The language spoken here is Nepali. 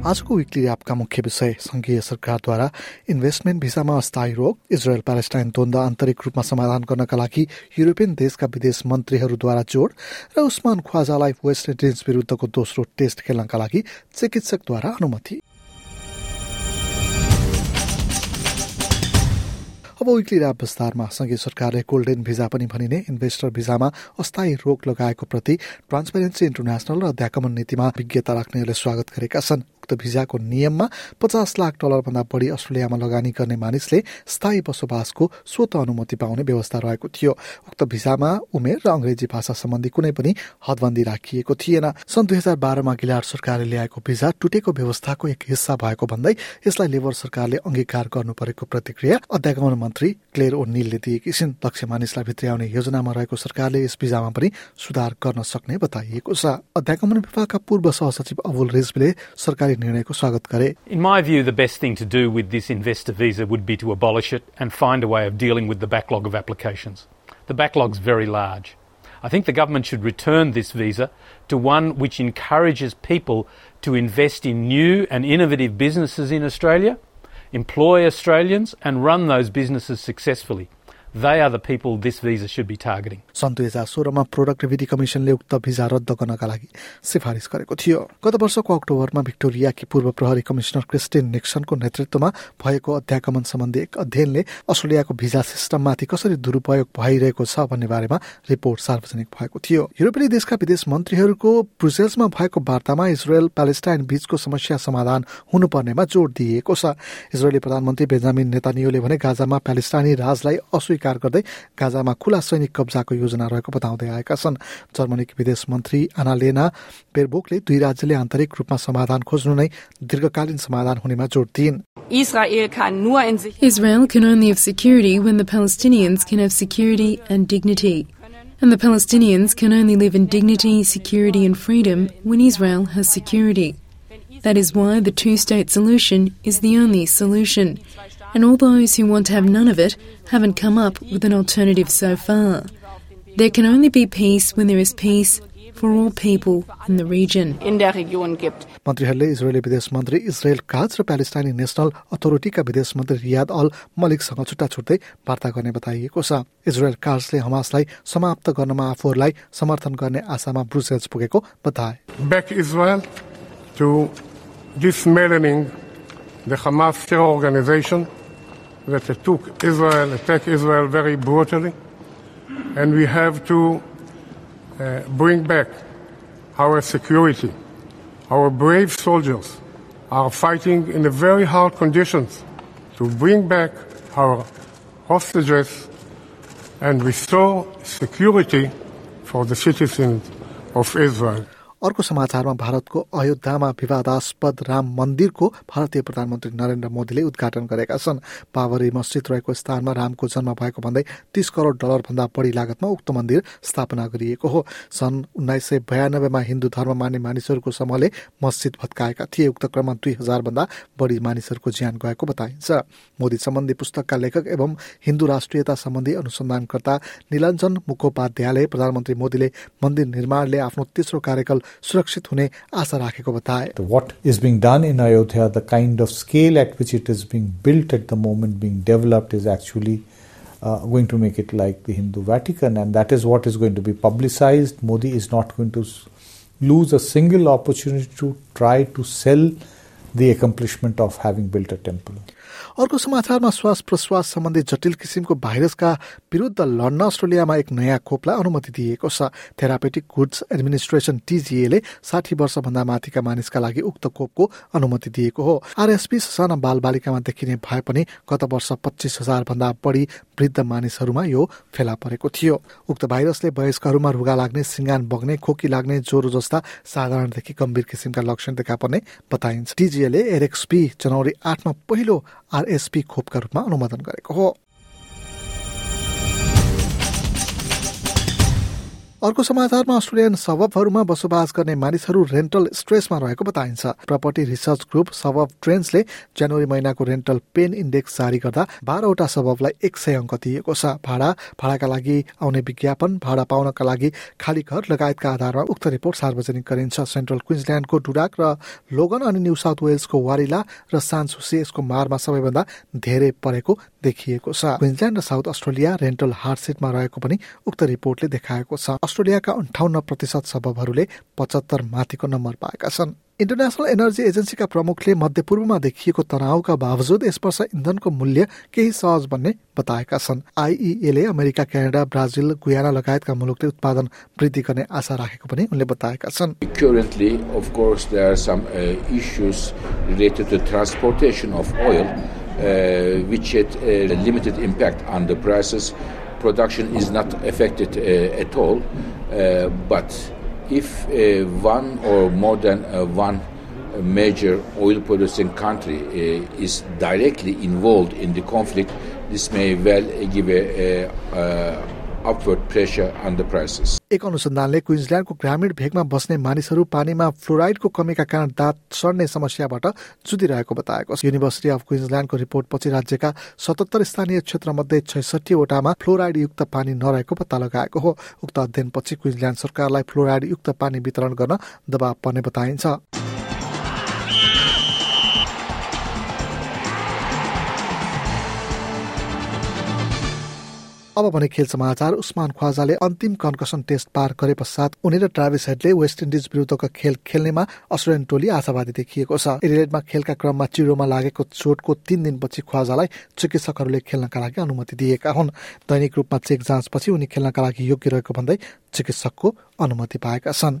आजको विक्ली एपका मुख्य विषय संघीय सरकारद्वारा इन्भेस्टमेन्ट भिसामा अस्थायी रोग इजरायल प्यालेस्टाइन द्वन्द आन्तरिक रूपमा समाधान गर्नका लागि युरोपियन देशका विदेश मन्त्रीहरूद्वारा जोड र उस्मान ख्वाजालाई वेस्ट इन्डिज विरुद्धको दोस्रो टेस्ट खेल्नका लागि चिकित्सकद्वारा अनुमति। अब विक्ली ऱ्याप विस्तारमा संघीय सरकारले गोल्डेन भिजा पनि भनिने इन्भेस्टर भिजामा अस्थायी रोक लगाएको प्रति ट्रान्सपेरेन्सी इन्टरनेसनल र अध्यागमन नीतिमा विज्ञता राख्नेहरूले स्वागत गरेका छन्। उक्त भिजाको नियममा पचास लाख डलरभन्दा बढी अस्ट्रेलियामा लगानी गर्ने मानिसले स्थायी बसोबासको स्वत अनुमति पाउने व्यवस्था रहेको थियो। उक्त भिजामा उमेर र अंग्रेजी भाषा सम्बन्धी कुनै पनि हदबन्दी राखिएको थिएन। सन् दुई हजार बाह्रमा गिलार सरकारले ल्याएको भिजा टुटेको व्यवस्थाको एक हिस्सा भएको भन्दै यसलाई लेबर सरकारले अंगीकार गर्नु परेको प्रतिक्रिया अध्यागमन मन्त्री क्लेयर ओ निलले दिएकी छिन्। दक्ष मानिसलाई भित्र्याउने योजनामा रहेको सरकारले यस भिजामा पनि सुधार गर्न सक्ने बताइएको छ। अध्यागमन विभागका पूर्व सहसचिव अबुल रिजवीले सरकारी निर्णयको स्वागत गरे In my view, the best thing to do with this investor visa would be to abolish it and find a way of dealing with the backlog of applications. The backlog's very large. I think the government should return this visa to one which encourages people to invest in new and innovative businesses in Australia, employ Australians, and run those businesses successfully. They are the people this visa should be targeting. सन् दुई हजार सोह्रमा प्रोडक्ट रिभिटी कमिसनले उक्त भिजा रद्द गर्नका लागि सिफारिस गरेको थियो। गत वर्षको अक्टोबरमा भिक्टोरियाकी पूर्व प्रहरी कमिश्नर क्रिस्टिन निक्सनको नेतृत्वमा भएको अध्यागमन सम्बन्धी एक अध्ययनले अस्ट्रेलियाको भिजा सिस्टममाथि कसरी दुरूपयोग भइरहेको छ भन्ने बारेमा रिपोर्ट सार्वजनिक भएको थियो। युरोपेली देशका विदेश मन्त्रीहरूको ब्रुसेल्समा भएको वार्तामा इजरायल प्यालेस्टाइन बीचको समस्या समाधान हुनुपर्नेमा जोड दिइएको छ। इजरायली प्रधानमन्त्री बेन्जामिन नेतानियोले भने गाजामा प्यालेस्टाइनी राजलाई अस्वीकार गर्दै गाजामा खुला सैनिक कब्जाको योजना रहेको बताउँदै आएका छन् जर्मनीकी विदेश मन्त्री आनालेना बेरबोकले दुई राज्यले आन्तरिक रूपमा समाधान खोज्नु नै दीर्घकालीन समाधान हुनेमा जोड दिइन् Israel kann nur in sich Israel can only have security when the Palestinians can have security and dignity. And the Palestinians can only live in dignity, security, and freedom when Israel has security. That is why the two state solution is the only solution. And all those who want to have none of it haven't come up with an alternative so far. There can only be peace when there is peace for all people in the region. in der Region gibt. मन्त्रीहरूले इजरायली विदेश मन्त्री इजरायल काज र प्यालेस्टाइनी नेसनल अथोरिटीका विदेश मन्त्री रियाद अल मलिकसँग छुट्टा छुट्टै वार्ता गर्ने बताइएको छ इजरायल काजले हमासलाई समाप्त गर्नमा आफूहरूलाई समर्थन गर्ने आशामा ब्रुसेल्स पुगेको बताए back Israel to dismantling the Hamas terror organization that took Israel, attacked Israel very brutally. And we have to uh, bring back our security. Our brave soldiers are fighting in very hard conditions to bring back our hostages and restore security for the citizens of Israel. अर्को समाचारमा भारतको अयोध्यामा विवादास्पद राम मन्दिरको भारतीय प्रधानमन्त्री नरेन्द्र मोदीले उद्घाटन गरेका छन्। बाबरी मस्जिद रहेको स्थानमा रामको जन्म भएको भन्दै तीस करोड डलर भन्दा बढी लागतमा उक्त मन्दिर स्थापना गरिएको हो। सन् उन्नाइस सय बयानब्बेमा हिन्दू धर्म मान्ने मानिसहरूको समूहले मस्जिद भत्काएका थिए। उक्त क्रममा दुई हजार भन्दा बढी मानिसहरूको ज्यान गएको बताइन्छ। मोदी सम्बन्धी पुस्तकका लेखक एवं हिन्दू राष्ट्रियता सम्बन्धी अनुसन्धानकर्ता निलञ्जन मुखोपाध्यायले प्रधानमन्त्री मोदीले मन्दिर निर्माणले आफ्नो तेस्रो कार्यकाल सुरक्षित हुने आशा राखेको बताए what is being done in Ayodhya, the kind of scale at which it is being built at the moment, being developed, is actually uh, going to make it like the Hindu Vatican, and that is what is going to be publicized. Modi is not going to s- lose a single opportunity to try to sell the accomplishment of having built a temple. अर्को समाचारमा श्वास प्रश्वास सम्बन्धी जटिल किसिमको भाइरसका विरुद्ध लड्न अस्ट्रेलियामा एक नयाँ खोपलाई अनुमति दिएको छ। थेरापेटिक गुड्स एडमिनिस्ट्रेसन टीजीएले साठी वर्षभन्दा माथिका मानिसका लागि उक्त खोपको अनुमति दिएको हो। आरएसपी साना बाल बालिकामा देखिने भए पनि गत वर्ष पच्चिस हजार भन्दा बढी वृद्ध मानिसहरूमा यो फेला परेको थियो। उक्त भाइरसले वयस्कहरूमा रुगा लाग्ने सिङ्गान बग्ने खोकी लाग्ने ज्वरो जस्ता साधारणदेखि गम्भीर किसिमका लक्षण देखा पर्ने बताइन्छ। टीजीएले एरएक्सपी जनवरी आठमा पहिलो आरएसपी खोपका रूपमा अनुमोदन गरेको हो। अर्को समाचारमा अस्ट्रेलियन सबबहरूमा बसोबास गर्ने मानिसहरू रेन्टल स्ट्रेसमा रहेको बताइन्छ। प्रपर्टी रिसर्च ग्रुप सबब ट्रेन्ड्सले जनवरी महिनाको रेन्टल पेन इन्डेक्स जारी गर्दा बाह्रवटा सबबलाई एक सय अङ्क दिएको छ। भाडा भाडाका लागि आउने विज्ञापन भाडा पाउनका लागि खाली घर लगायतका आधारमा उक्त रिपोर्ट सार्वजनिक गरिन्छ। सेन्ट्रल क्विन्सल्यान्डको डुडाक र लोगन अनि न्यू साउथ वेल्सको वारिला र सान्सुसी यसको मारमा सबैभन्दा धेरै परेको देखिएको छ। क्विन्सल्यान्ड र साउथ अस्ट्रेलिया रेन्टल हार्डसिटमा रहेको पनि उक्त रिपोर्टले देखाएको छ। अस्ट्रेलियाका अन्ठाउन्न प्रतिशत सबबहरूले पचहत्तर माथिको नम्बर पाएका छन्। इन्टरनेसनल एनर्जी एजेन्सीका प्रमुखले मध्यपूर्वमा देखिएको तनावका बावजुद यस वर्ष इन्धनको मूल्य केही सहज बन्ने बताएका छन्। आइइएले अमेरिका क्यानाडा ब्राजिल गुयाना लगायतका मुलुकले उत्पादन वृद्धि गर्ने आशा राखेको पनि उनले बताएका छन्। Uh, uh, which had a limited impact. Production is not affected uh, at all, uh, but if uh, one or more than one major oil producing country is directly involved in the conflict, this may well give a, a upward pressure on the prices. एक अनुसन्धानले क्विन्सल्यान्डको ग्रामीण भेगमा बस्ने मानिसहरू पानीमा फ्लोराइडको कमीका कारण दाँत सड्ने समस्याबाट जुधिरहेको बताएको छ। युनिभर्सिटी अफ क्विन्सल्यान्डको रिपोर्टपछि राज्यका सतहत्तर स्थानीय क्षेत्रमध्ये छैसठीवटामा फ्लोराइड युक्त पानी नरहेको पत्ता लगाएको हो। उक्त अध्ययनपछि क्विन्सल्यान्ड सरकारलाई फ्लोराइड युक्त पानी वितरण गर्न दबाव पर्ने बताइन्छ। अब भने खेल समाचार उस्मान ख्वाजाले अन्तिम कन्कसन टेस्ट पार गरे पश्चात उनी र ट्राभिस हेडले वेस्ट इन्डिज विरुद्धको खेल खेल्नेमा अस्ट्रेलियन टोली आशावादी देखिएको छ। एडिलेडमा खेलका क्रममा चिरोमा लागेको चोटको तीन दिनपछि ख्वाजालाई चिकित्सकहरूले खेल्नका लागि अनुमति दिएका हुन्। दैनिक रूपमा चेक जाँचपछि उनी खेल्नका लागि योग्य रहेको भन्दै चिकित्सकको अनुमति पाएका छन्।